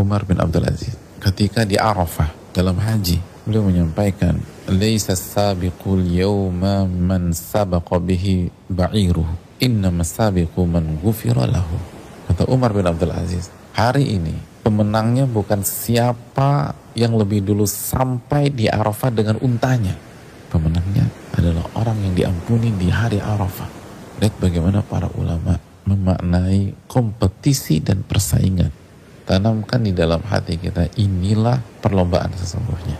Umar bin Abdul Aziz. Ketika di Arafah dalam haji beliau menyampaikan laisa sabiqul yawma man sabaqa bihi ba'iruhu innama sabiqu man ghufira lahu. Kata Umar bin Abdul Aziz hari ini pemenangnya bukan siapa yang lebih dulu sampai di Arafah dengan untanya. Pemenangnya adalah orang yang diampuni di hari Arafah. Lihat bagaimana para ulama memaknai kompetisi dan persaingan tanamkan di dalam hati kita inilah perlombaan sesungguhnya